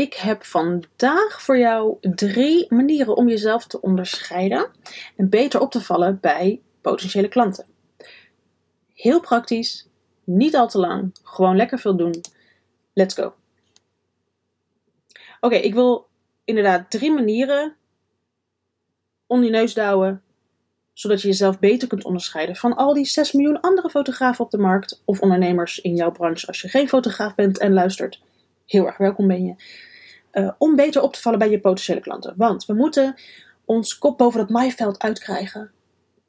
Ik heb vandaag voor jou drie manieren om jezelf te onderscheiden en beter op te vallen bij potentiële klanten. Heel praktisch, niet al te lang, gewoon lekker veel doen. Let's go. Oké, ik wil inderdaad drie manieren om je neus douwen, zodat je jezelf beter kunt onderscheiden van al die 6 miljoen andere fotografen op de markt of ondernemers in jouw branche als je geen fotograaf bent en luistert. Heel erg welkom ben je. Uh, om beter op te vallen bij je potentiële klanten. Want we moeten ons kop boven dat maaiveld uitkrijgen.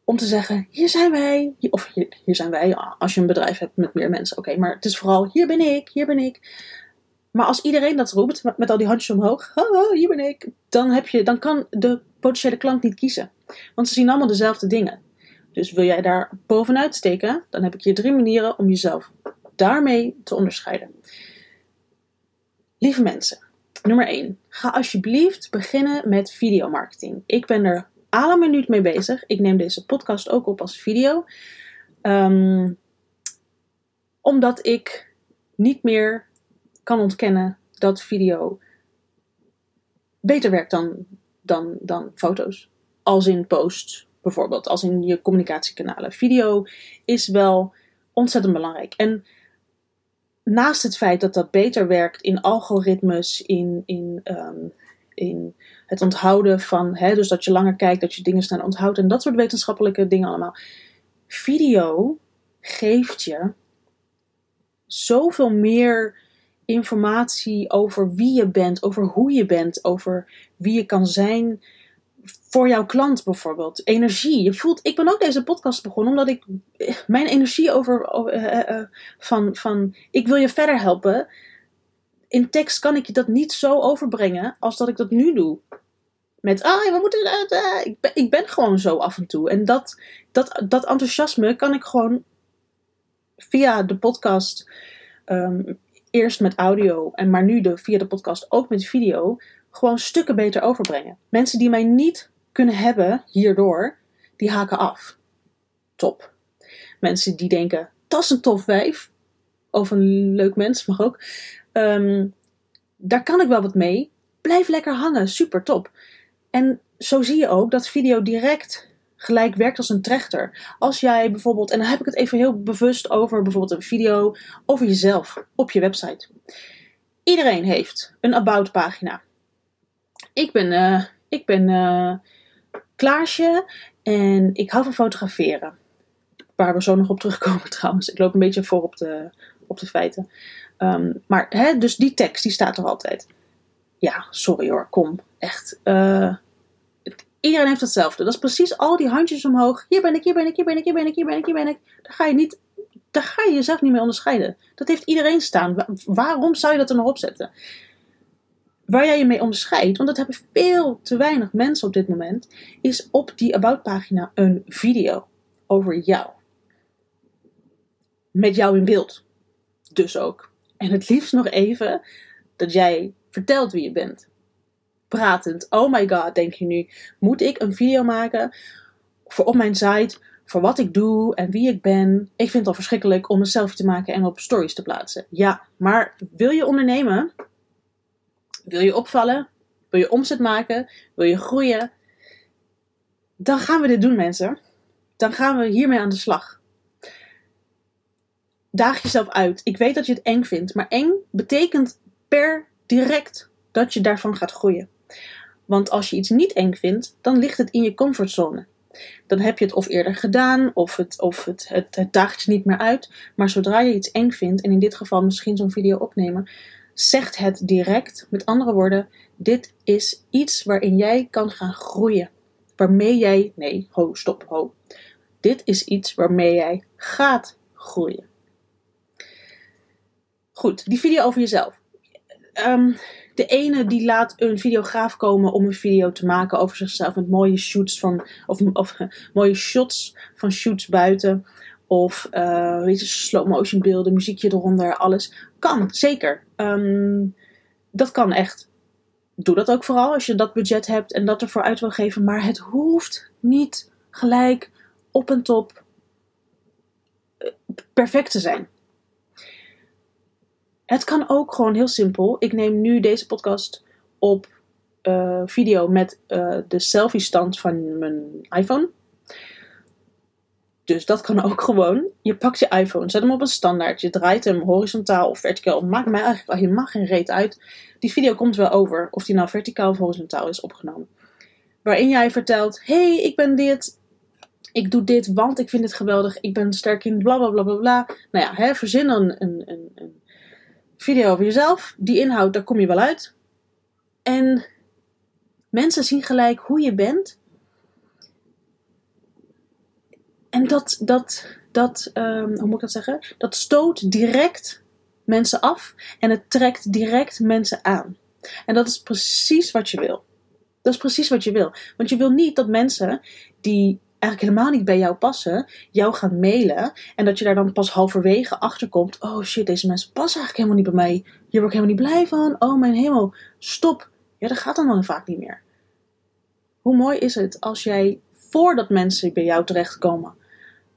Om te zeggen, hier zijn wij. Of hier, zijn wij, als je een bedrijf hebt met meer mensen. Oké, maar het is vooral, hier ben ik, hier ben ik. Maar als iedereen dat roept, met, al die handjes omhoog, oh, hier ben ik. Dan, heb je, dan kan de potentiële klant niet kiezen. Want ze zien allemaal dezelfde dingen. Dus wil jij daar bovenuit steken, dan heb ik hier drie manieren om jezelf daarmee te onderscheiden. Lieve mensen, nummer 1. Ga alsjeblieft beginnen met videomarketing. Ik ben er alle minuut mee bezig. Ik neem deze podcast ook op als video. Um, omdat ik niet meer kan ontkennen dat video beter werkt dan, dan, dan foto's. Als in post bijvoorbeeld, als in je communicatiekanalen. Video is wel ontzettend belangrijk. En naast het feit dat dat beter werkt in algoritmes, in, in, ehm, in het onthouden van, hè, dus dat je langer kijkt, dat je dingen sneller onthoudt en dat soort wetenschappelijke dingen allemaal. Video geeft je zoveel meer informatie over wie je bent, over hoe je bent, over wie je kan zijn voor jouw klant bijvoorbeeld. Energie. Je voelt, ik ben ook deze podcast begonnen omdat ik mijn energie over, uh, van, van ik wil je verder helpen. In tekst kan ik je dat niet zo overbrengen als dat ik dat nu doe. Met, ah, we moeten, ik, ben, ik ben gewoon zo af en toe. En dat, dat, dat enthousiasme kan ik gewoon via de podcast, um, eerst met audio, en maar nu de, via de podcast ook met video, gewoon stukken beter overbrengen. Mensen die mij niet kunnen hebben hierdoor, die haken af. Top. Mensen die denken, dat is een tof wijf. Of een leuk mens, mag ook. Ehm, daar kan ik wel wat mee. Blijf lekker hangen, super top. En zo zie je ook dat video direct gelijk werkt als een trechter. Als jij bijvoorbeeld, en dan heb ik het even heel bewust over bijvoorbeeld een video over jezelf op je website. Iedereen heeft een about pagina. Ik ben, uh, ik ben uh, Klaasje en ik hou van fotograferen. Waar we zo nog op terugkomen trouwens. Ik loop een beetje voor op de, op de feiten. Um, maar hè, dus die tekst die staat er altijd. Ja, sorry hoor, kom. Echt. Uh, iedereen heeft hetzelfde. Dat is precies al die handjes omhoog. Hier ben ik, hier ben ik, hier ben ik, hier ben ik, hier ben ik, hier ben ik. Daar ga je niet. Daar ga je jezelf niet mee onderscheiden. Dat heeft iedereen staan. Waarom zou je dat er nog op zetten? Waar jij je mee onderscheidt, want dat hebben veel te weinig mensen op dit moment, is op die About pagina een video over jou. Met jou in beeld. Dus ook. En het liefst nog even dat jij vertelt wie je bent. Pratend. Oh my god, denk je nu. Moet ik een video maken voor op mijn site voor wat ik doe en wie ik ben. Ik vind het al verschrikkelijk om een selfie te maken en op stories te plaatsen. Ja, maar wil je ondernemen? Wil je opvallen? Wil je omzet maken? Wil je groeien? Dan gaan we dit doen, mensen. Dan gaan we hiermee aan de slag. Daag jezelf uit. Ik weet dat je het eng vindt, maar eng betekent per direct dat je daarvan gaat groeien. Want als je iets niet eng vindt, dan ligt het in je comfortzone. Dan heb je het of eerder gedaan, of het, of het, het, daagt je niet meer uit. Maar zodra je iets eng vindt, en in dit geval misschien zo'n video opnemen, zegt het direct. Met andere woorden, dit is iets waarin jij kan gaan groeien. Waarmee jij, nee, ho, stop, ho. Dit is iets waarmee jij gaat groeien. Goed, die video over jezelf. Um, de ene die laat een videograaf komen om een video te maken over zichzelf met mooie shoots van, of, of mooie shots van shoots buiten. Of uh, weet je, slow motion beelden, muziekje eronder, alles. Kan, zeker. Um, dat kan echt. Doe dat ook vooral als je dat budget hebt en dat ervoor uit wil geven. Maar het hoeft niet gelijk op en top eh, perfect te zijn. Het kan ook gewoon heel simpel. Ik neem nu deze podcast op uh, video met de selfie-stand van mijn iPhone. Dus dat kan ook gewoon. Je pakt je iPhone, zet hem op een standaard. Je draait hem horizontaal of verticaal. Maakt mij eigenlijk al helemaal geen reet uit. Die video komt wel over of die nou verticaal of horizontaal is opgenomen. Waarin jij vertelt: hey, ik ben dit. Ik doe dit, want ik vind het geweldig. Ik ben sterk in bla bla bla bla bla. Nou ja, hè, verzin een, een, een, een video over jezelf. Die inhoud, daar kom je wel uit. En mensen zien gelijk hoe je bent. En dat, dat, dat um, hoe moet ik dat zeggen? Dat stoot direct mensen af en het trekt direct mensen aan. En dat is precies wat je wil. Dat is precies wat je wil. Want je wil niet dat mensen die eigenlijk helemaal niet bij jou passen, jou gaan mailen. En dat je daar dan pas halverwege achter komt. Oh shit, deze mensen passen eigenlijk helemaal niet bij mij. Hier word ik helemaal niet blij van. Oh mijn hemel, stop. Ja, dat gaat dan dan vaak niet meer. Hoe mooi is het als jij voordat mensen bij jou terechtkomen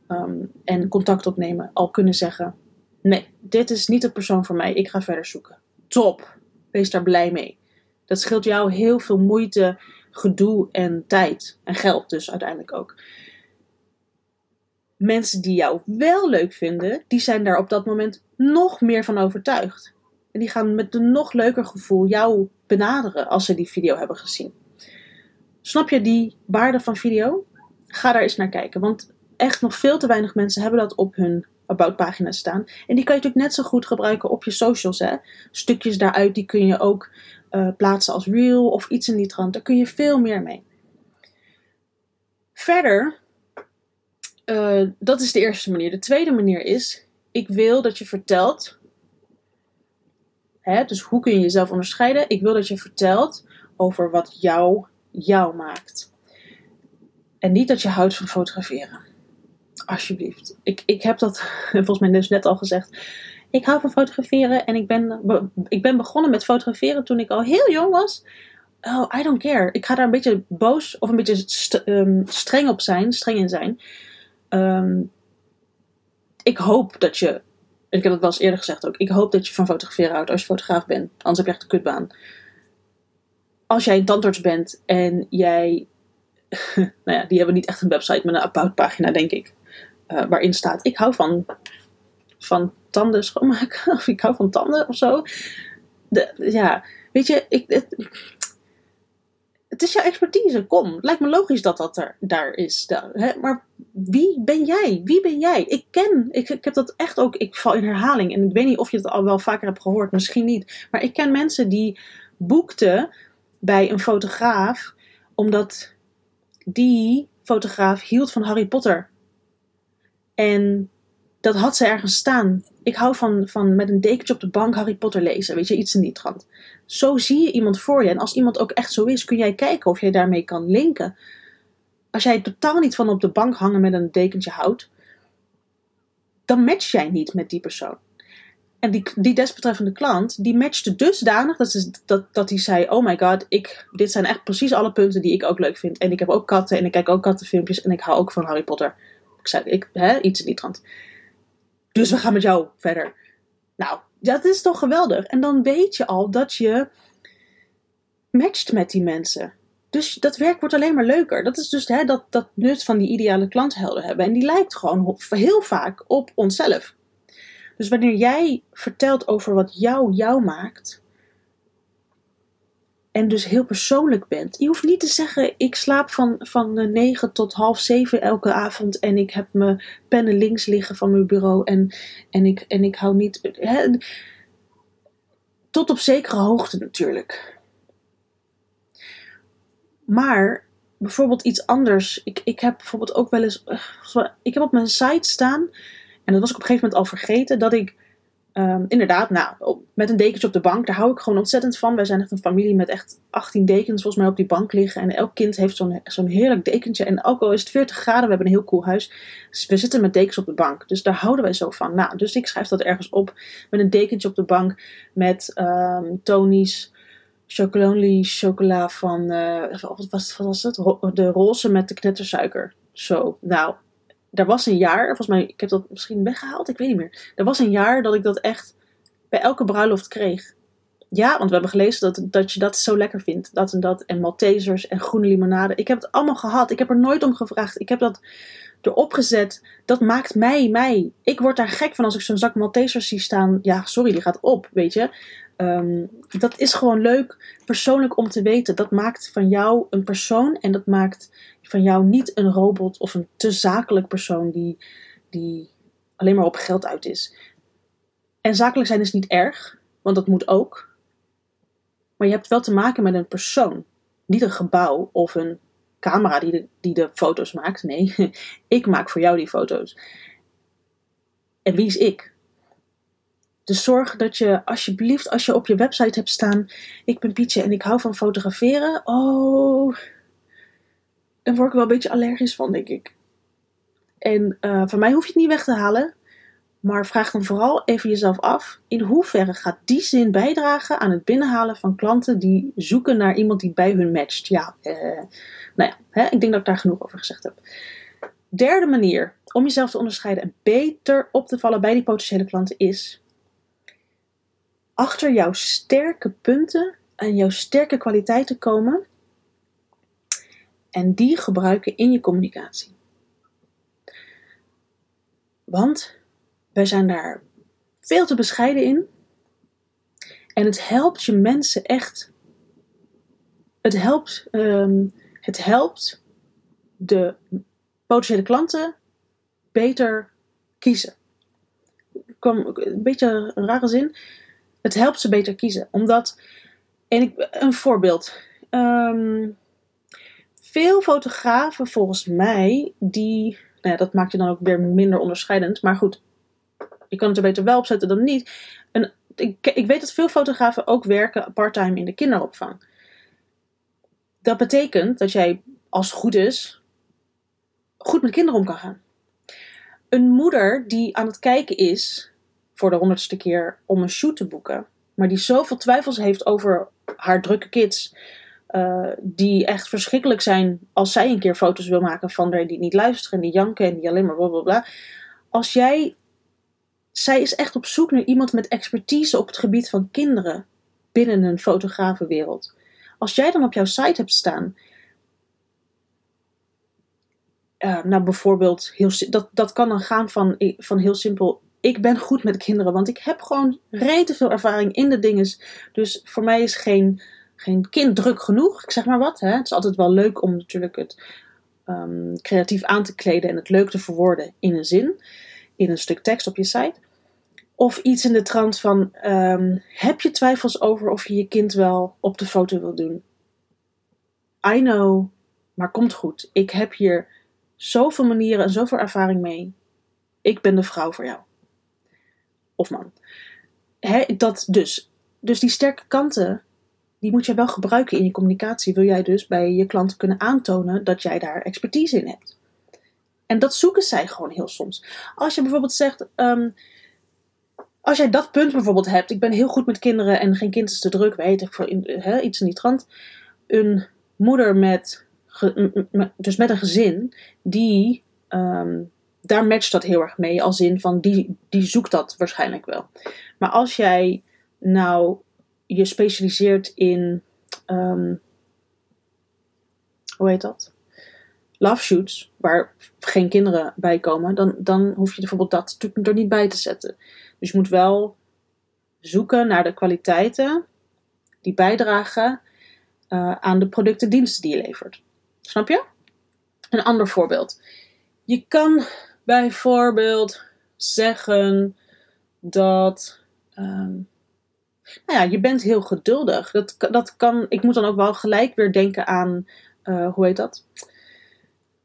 um, en contact opnemen, al kunnen zeggen: Nee, dit is niet de persoon voor mij, ik ga verder zoeken. Top, wees daar blij mee. Dat scheelt jou heel veel moeite, gedoe en tijd. En geld dus uiteindelijk ook. Mensen die jou wel leuk vinden, die zijn daar op dat moment nog meer van overtuigd. En die gaan met een nog leuker gevoel jou benaderen als ze die video hebben gezien. Snap je die waarde van video? Ga daar eens naar kijken. Want echt nog veel te weinig mensen hebben dat op hun About pagina staan. En die kan je natuurlijk net zo goed gebruiken op je socials. Hè? Stukjes daaruit die kun je ook uh, plaatsen als reel of iets in die trant. Daar kun je veel meer mee. Verder, uh, dat is de eerste manier. De tweede manier is, ik wil dat je vertelt. Hè, dus hoe kun je jezelf onderscheiden? Ik wil dat je vertelt over wat jou jou maakt. En niet dat je houdt van fotograferen. Alsjeblieft. Ik, ik heb dat volgens mij dus net al gezegd. Ik hou van fotograferen en ik ben, ik ben begonnen met fotograferen toen ik al heel jong was. Oh, I don't care. Ik ga daar een beetje boos of een beetje um, streng op zijn, streng in zijn. Um, ik hoop dat je, ik heb het wel eens eerder gezegd ook, ik hoop dat je van fotograferen houdt als je fotograaf bent. Anders heb je echt een kutbaan als jij een tandarts bent en jij. nou ja, die hebben niet echt een website met een about pagina, denk ik. Uh, waarin staat: Ik hou van, van tanden schoonmaken. Of ik hou van tanden of zo. De, ja, weet je, ik, het, is jouw expertise. Kom, het lijkt me logisch dat dat er, daar is. Hè? Maar wie ben jij? Wie ben jij? Ik ken, ik, ik heb dat echt ook, ik val in herhaling. En ik weet niet of je het al wel vaker hebt gehoord, misschien niet. Maar ik ken mensen die boekten bij een fotograaf, omdat die fotograaf hield van Harry Potter. En dat had ze ergens staan. Ik hou van, van met een dekentje op de bank Harry Potter lezen. Weet je, iets in die trant. Zo zie je iemand voor je. En als iemand ook echt zo is, kun jij kijken of jij daarmee kan linken. Als jij totaal niet van op de bank hangen met een dekentje houdt, dan match jij niet met die persoon. En die, die desbetreffende klant, die matchte dusdanig dat, ze, dat, dat hij zei: Oh my god, ik, dit zijn echt precies alle punten die ik ook leuk vind. En ik heb ook katten en ik kijk ook kattenfilmpjes en ik hou ook van Harry Potter. Ik zei: ik, hè, Iets in die trant. Dus we gaan met jou verder. Nou, dat is toch geweldig. En dan weet je al dat je matcht met die mensen. Dus dat werk wordt alleen maar leuker. Dat is dus hè, dat, dat nut van die ideale klanthelden hebben. En die lijkt gewoon heel vaak op onszelf. Dus wanneer jij vertelt over wat jou jou maakt, en dus heel persoonlijk bent. Je hoeft niet te zeggen: ik slaap van, van 9 tot half 7 elke avond en ik heb mijn pennen links liggen van mijn bureau en, en, ik, en ik hou niet. Hè, tot op zekere hoogte natuurlijk. Maar bijvoorbeeld iets anders. Ik, ik heb bijvoorbeeld ook wel eens. Ik heb op mijn site staan en dat was ik op een gegeven moment al vergeten. Dat ik um, inderdaad, nou, met een dekentje op de bank, daar hou ik gewoon ontzettend van. Wij zijn echt een familie met echt 18 dekens volgens mij op die bank liggen. En elk kind heeft zo'n zo'n heerlijk dekentje. En ook al is het 40 graden, we hebben een heel cool huis. Dus we zitten met dekens op de bank. Dus daar houden wij zo van. Nou, dus ik schrijf dat ergens op met een dekentje op de bank met um, Tony's Chocolonely chocola van, uh, wat, was, wat was het? De roze met de knettersuiker. Zo, nou, er was een jaar, volgens mij, ik heb dat misschien weggehaald, ik weet niet meer. Er was een jaar dat ik dat echt bij elke bruiloft kreeg. Ja, want we hebben gelezen dat, dat je dat zo lekker vindt. Dat en dat. En Maltesers en groene limonade. Ik heb het allemaal gehad. Ik heb er nooit om gevraagd. Ik heb dat erop gezet. Dat maakt mij, mij. Ik word daar gek van als ik zo'n zak Maltesers zie staan. Ja, sorry, die gaat op, weet je. Ehm, dat is gewoon leuk, persoonlijk om te weten. Dat maakt van jou een persoon. En dat maakt van jou niet een robot of een te zakelijk persoon die, die alleen maar op geld uit is. En zakelijk zijn is niet erg, want dat moet ook. Maar je hebt wel te maken met een persoon. Niet een gebouw of een camera die die de foto's maakt. Nee, ik maak voor jou die foto's. En wie is ik? Dus zorg dat je alsjeblieft, als je op je website hebt staan: Ik ben Pietje en ik hou van fotograferen. Oh, dan word ik wel een beetje allergisch van, denk ik. En uh, van mij hoef je het niet weg te halen. Maar vraag dan vooral even jezelf af: in hoeverre gaat die zin bijdragen aan het binnenhalen van klanten die zoeken naar iemand die bij hun matcht? Ja, uh, nou ja, hè, ik denk dat ik daar genoeg over gezegd heb. Derde manier om jezelf te onderscheiden en beter op te vallen bij die potentiële klanten is achter jouw sterke punten en jouw sterke kwaliteiten komen en die gebruiken in je communicatie. Want wij zijn daar veel te bescheiden in. En het helpt je mensen echt. Het helpt, um, het helpt de potentiële klanten beter kiezen. Kwam een beetje een rare zin. Het helpt ze beter kiezen. Omdat, en ik, een voorbeeld. Um, veel fotografen volgens mij, die, nou ja, dat maakt je dan ook weer minder onderscheidend. Maar goed, je kan het er beter wel op zetten dan niet. Ik, ik weet dat veel fotografen ook werken parttime in de kinderopvang. Dat betekent dat jij, als goed is, goed met kinderen om kan gaan. Een moeder die aan het kijken is voor de honderdste keer om een shoot te boeken, maar die zoveel twijfels heeft over haar drukke kids, uh, die echt verschrikkelijk zijn als zij een keer foto's wil maken van er die niet luisteren, die janken en die alleen maar blablabla. Als jij. Zij is echt op zoek naar iemand met expertise op het gebied van kinderen binnen een fotografenwereld. Als jij dan op jouw site hebt staan. Uh, nou, bijvoorbeeld, heel, dat, dat kan dan gaan van, van heel simpel ik ben goed met kinderen, want ik heb gewoon rete veel ervaring in de dingen. Dus voor mij is geen geen kind druk genoeg, ik zeg maar wat. Hè. Het is altijd wel leuk om natuurlijk het um, creatief aan te kleden en het leuk te verwoorden in een zin, in een stuk tekst op je site. Of iets in de trant van: um, heb je twijfels over of je je kind wel op de foto wil doen? I know, maar komt goed. Ik heb hier zoveel manieren en zoveel ervaring mee. Ik ben de vrouw voor jou. Of man. He, dat dus. Dus die sterke kanten die moet je wel gebruiken in je communicatie. Wil jij dus bij je klanten kunnen aantonen dat jij daar expertise in hebt. En dat zoeken zij gewoon heel soms. Als je bijvoorbeeld zegt, um, als jij dat punt bijvoorbeeld hebt, ik ben heel goed met kinderen en geen kind is te druk, weet ik, voor iets in die trant. Een moeder met, dus met een gezin, die, um, daar matcht dat heel erg mee, als in van die, die zoekt dat waarschijnlijk wel. Maar als jij nou je specialiseert in, um, hoe heet dat? Love shoots, waar geen kinderen bij komen, dan, dan hoef je bijvoorbeeld dat er niet bij te zetten. Dus je moet wel zoeken naar de kwaliteiten die bijdragen uh, aan de producten en diensten die je levert. Snap je? Een ander voorbeeld. Je kan bijvoorbeeld zeggen dat. Um, nou ja, je bent heel geduldig. Dat, dat kan, ik moet dan ook wel gelijk weer denken aan, uh, hoe heet dat?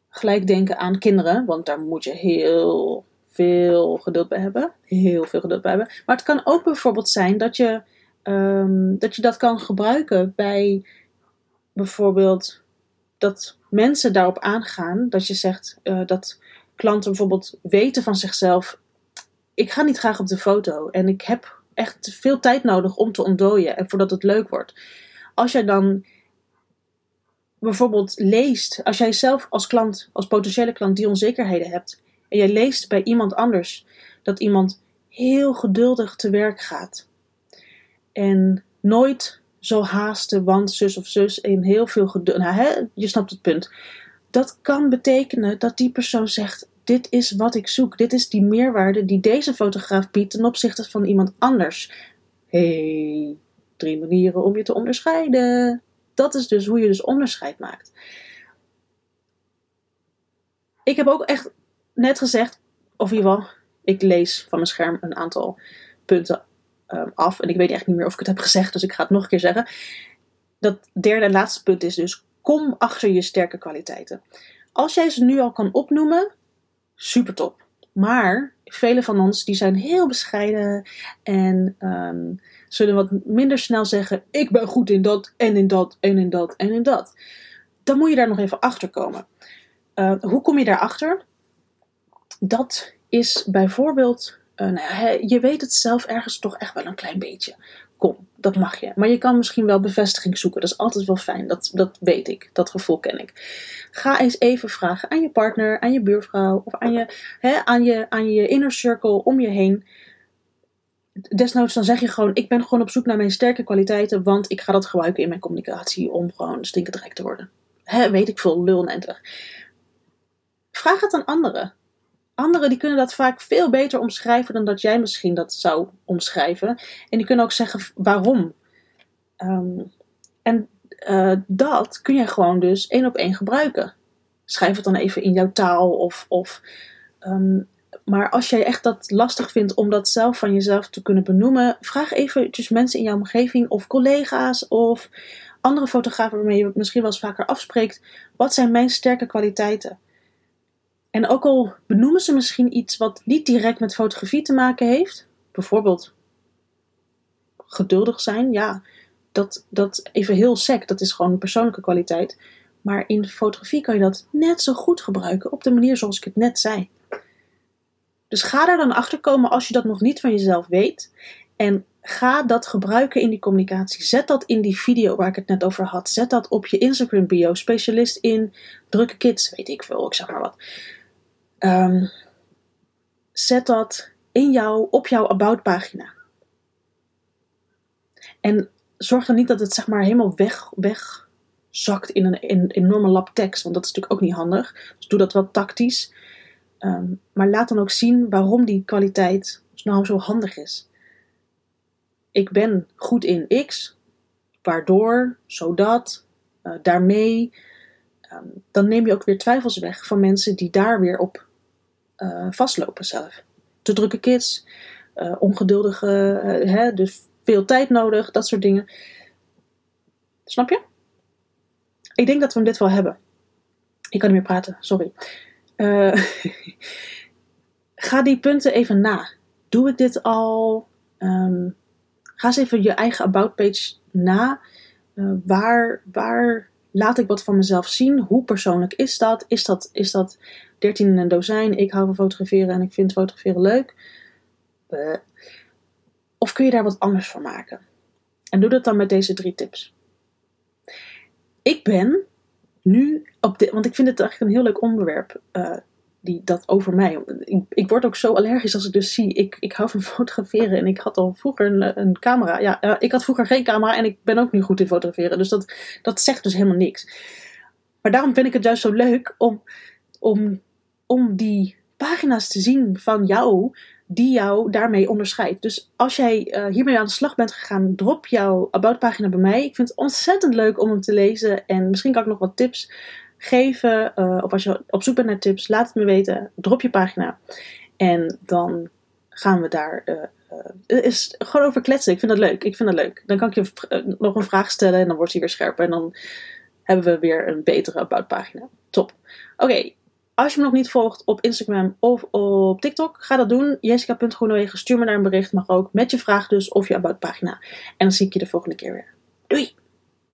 Gelijk denken aan kinderen, want daar moet je heel veel geduld bij hebben. Heel veel geduld bij hebben. Maar het kan ook bijvoorbeeld zijn dat je, um, dat, je dat kan gebruiken bij bijvoorbeeld dat mensen daarop aangaan. Dat je zegt uh, dat klanten bijvoorbeeld weten van zichzelf: ik ga niet graag op de foto en ik heb echt veel tijd nodig om te ontdooien en voordat het leuk wordt. Als jij dan bijvoorbeeld leest, als jij zelf als klant, als potentiële klant die onzekerheden hebt, en jij leest bij iemand anders dat iemand heel geduldig te werk gaat, En nooit zo haasten, want zus of zus in heel veel geduld. Nou, hè, je snapt het punt. Dat kan betekenen dat die persoon zegt: Dit is wat ik zoek. Dit is die meerwaarde die deze fotograaf biedt ten opzichte van iemand anders. hey, drie manieren om je te onderscheiden. Dat is dus hoe je dus onderscheid maakt. Ik heb ook echt net gezegd, of in ieder geval, ik lees van mijn scherm een aantal punten um, af. En ik weet echt niet meer of ik het heb gezegd, dus ik ga het nog een keer zeggen. Dat derde en laatste punt is dus: kom achter je sterke kwaliteiten. Als jij ze nu al kan opnoemen, super top. Maar velen van ons die zijn heel bescheiden en um, zullen wat minder snel zeggen: Ik ben goed in dat en in dat en in dat en in dat. Dan moet je daar nog even achter komen. Uh, hoe kom je daarachter? Dat is bijvoorbeeld nou je weet het zelf ergens toch echt wel een klein beetje. Kom, dat mag je. Maar je kan misschien wel bevestiging zoeken. Dat is altijd wel fijn. Dat, dat weet ik. Dat gevoel ken ik. Ga eens even vragen aan je partner, aan je buurvrouw of aan je, hè, aan je, aan je inner circle om je heen. Desnoods dan zeg je gewoon: Ik ben gewoon op zoek naar mijn sterke kwaliteiten, want ik ga dat gebruiken in mijn communicatie om gewoon stinkend rijk te worden. Hè, weet ik veel, lul en Vraag het aan anderen anderen die kunnen dat vaak veel beter omschrijven dan dat jij misschien dat zou omschrijven. En die kunnen ook zeggen waarom. Ehm, en uh, dat kun je gewoon dus één op één gebruiken. Schrijf het dan even in jouw taal of. of um, maar als jij echt dat lastig vindt om dat zelf van jezelf te kunnen benoemen, vraag eventjes mensen in jouw omgeving of collega's of andere fotografen waarmee je misschien wel eens vaker afspreekt. Wat zijn mijn sterke kwaliteiten? En ook al benoemen ze misschien iets wat niet direct met fotografie te maken heeft, bijvoorbeeld geduldig zijn, ja, dat, dat even heel sec, dat is gewoon een persoonlijke kwaliteit. Maar in fotografie kan je dat net zo goed gebruiken op de manier zoals ik het net zei. Dus ga daar dan achter komen als je dat nog niet van jezelf weet. En ga dat gebruiken in die communicatie. Zet dat in die video waar ik het net over had. Zet dat op je Instagram bio. Specialist in drukke kids, weet ik veel, ik zeg maar wat. Um, zet dat in jou, op jouw About pagina. En zorg dan niet dat het zeg maar helemaal weg, wegzakt in een, in enorme lap tekst, want dat is natuurlijk ook niet handig. Dus doe dat wel tactisch. Um, maar laat dan ook zien waarom die kwaliteit nou zo handig is. Ik ben goed in X, waardoor, zodat, uh, daarmee. Um, dan neem je ook weer twijfels weg van mensen die daar weer op uh, vastlopen zelf. Te drukke kids, uh, ongeduldige, uh, hè, dus veel tijd nodig, dat soort dingen. Snap je? Ik denk dat we hem dit wel hebben. Ik kan niet meer praten, sorry. ga die punten even na. Doe ik dit al? Um, ga eens even je eigen about page na. waar, waar laat ik wat van mezelf zien? Hoe persoonlijk is dat? Is dat, is dat 13 in een dozijn? Ik hou van fotograferen en ik vind fotograferen leuk. Of kun je daar wat anders van maken? En doe dat dan met deze drie tips. Ik ben nu op dit, want ik vind het eigenlijk een heel leuk onderwerp. Uh, die, dat over mij. Ik, ik, word ook zo allergisch als ik dus zie. Ik, ik hou van fotograferen en ik had al vroeger een, camera. Ja, ik had vroeger geen camera en ik ben ook nu goed in fotograferen. Dus dat, dat zegt dus helemaal niks. Maar daarom vind ik het juist zo leuk om, om, om die pagina's te zien van jou, die jou daarmee onderscheidt. Dus als jij uh, hiermee aan de slag bent gegaan, drop jouw about pagina bij mij. Ik vind het ontzettend leuk om hem te lezen en misschien kan ik nog wat tips geven. Uh, of als je op zoek bent naar tips, laat het me weten. Drop je pagina. En dan gaan we daar uh, is gewoon over kletsen. Ik vind dat leuk. Ik vind dat leuk. Dan kan ik je nog een vraag stellen en dan wordt hij weer scherper. En dan hebben we weer een betere about pagina. Top. Oké. Als je me nog niet volgt op Instagram of op TikTok, ga dat doen. Jessica.groenewegen, stuur me daar een bericht. Mag ook met je vraag dus of je about pagina. En dan zie ik je de volgende keer weer. Doei!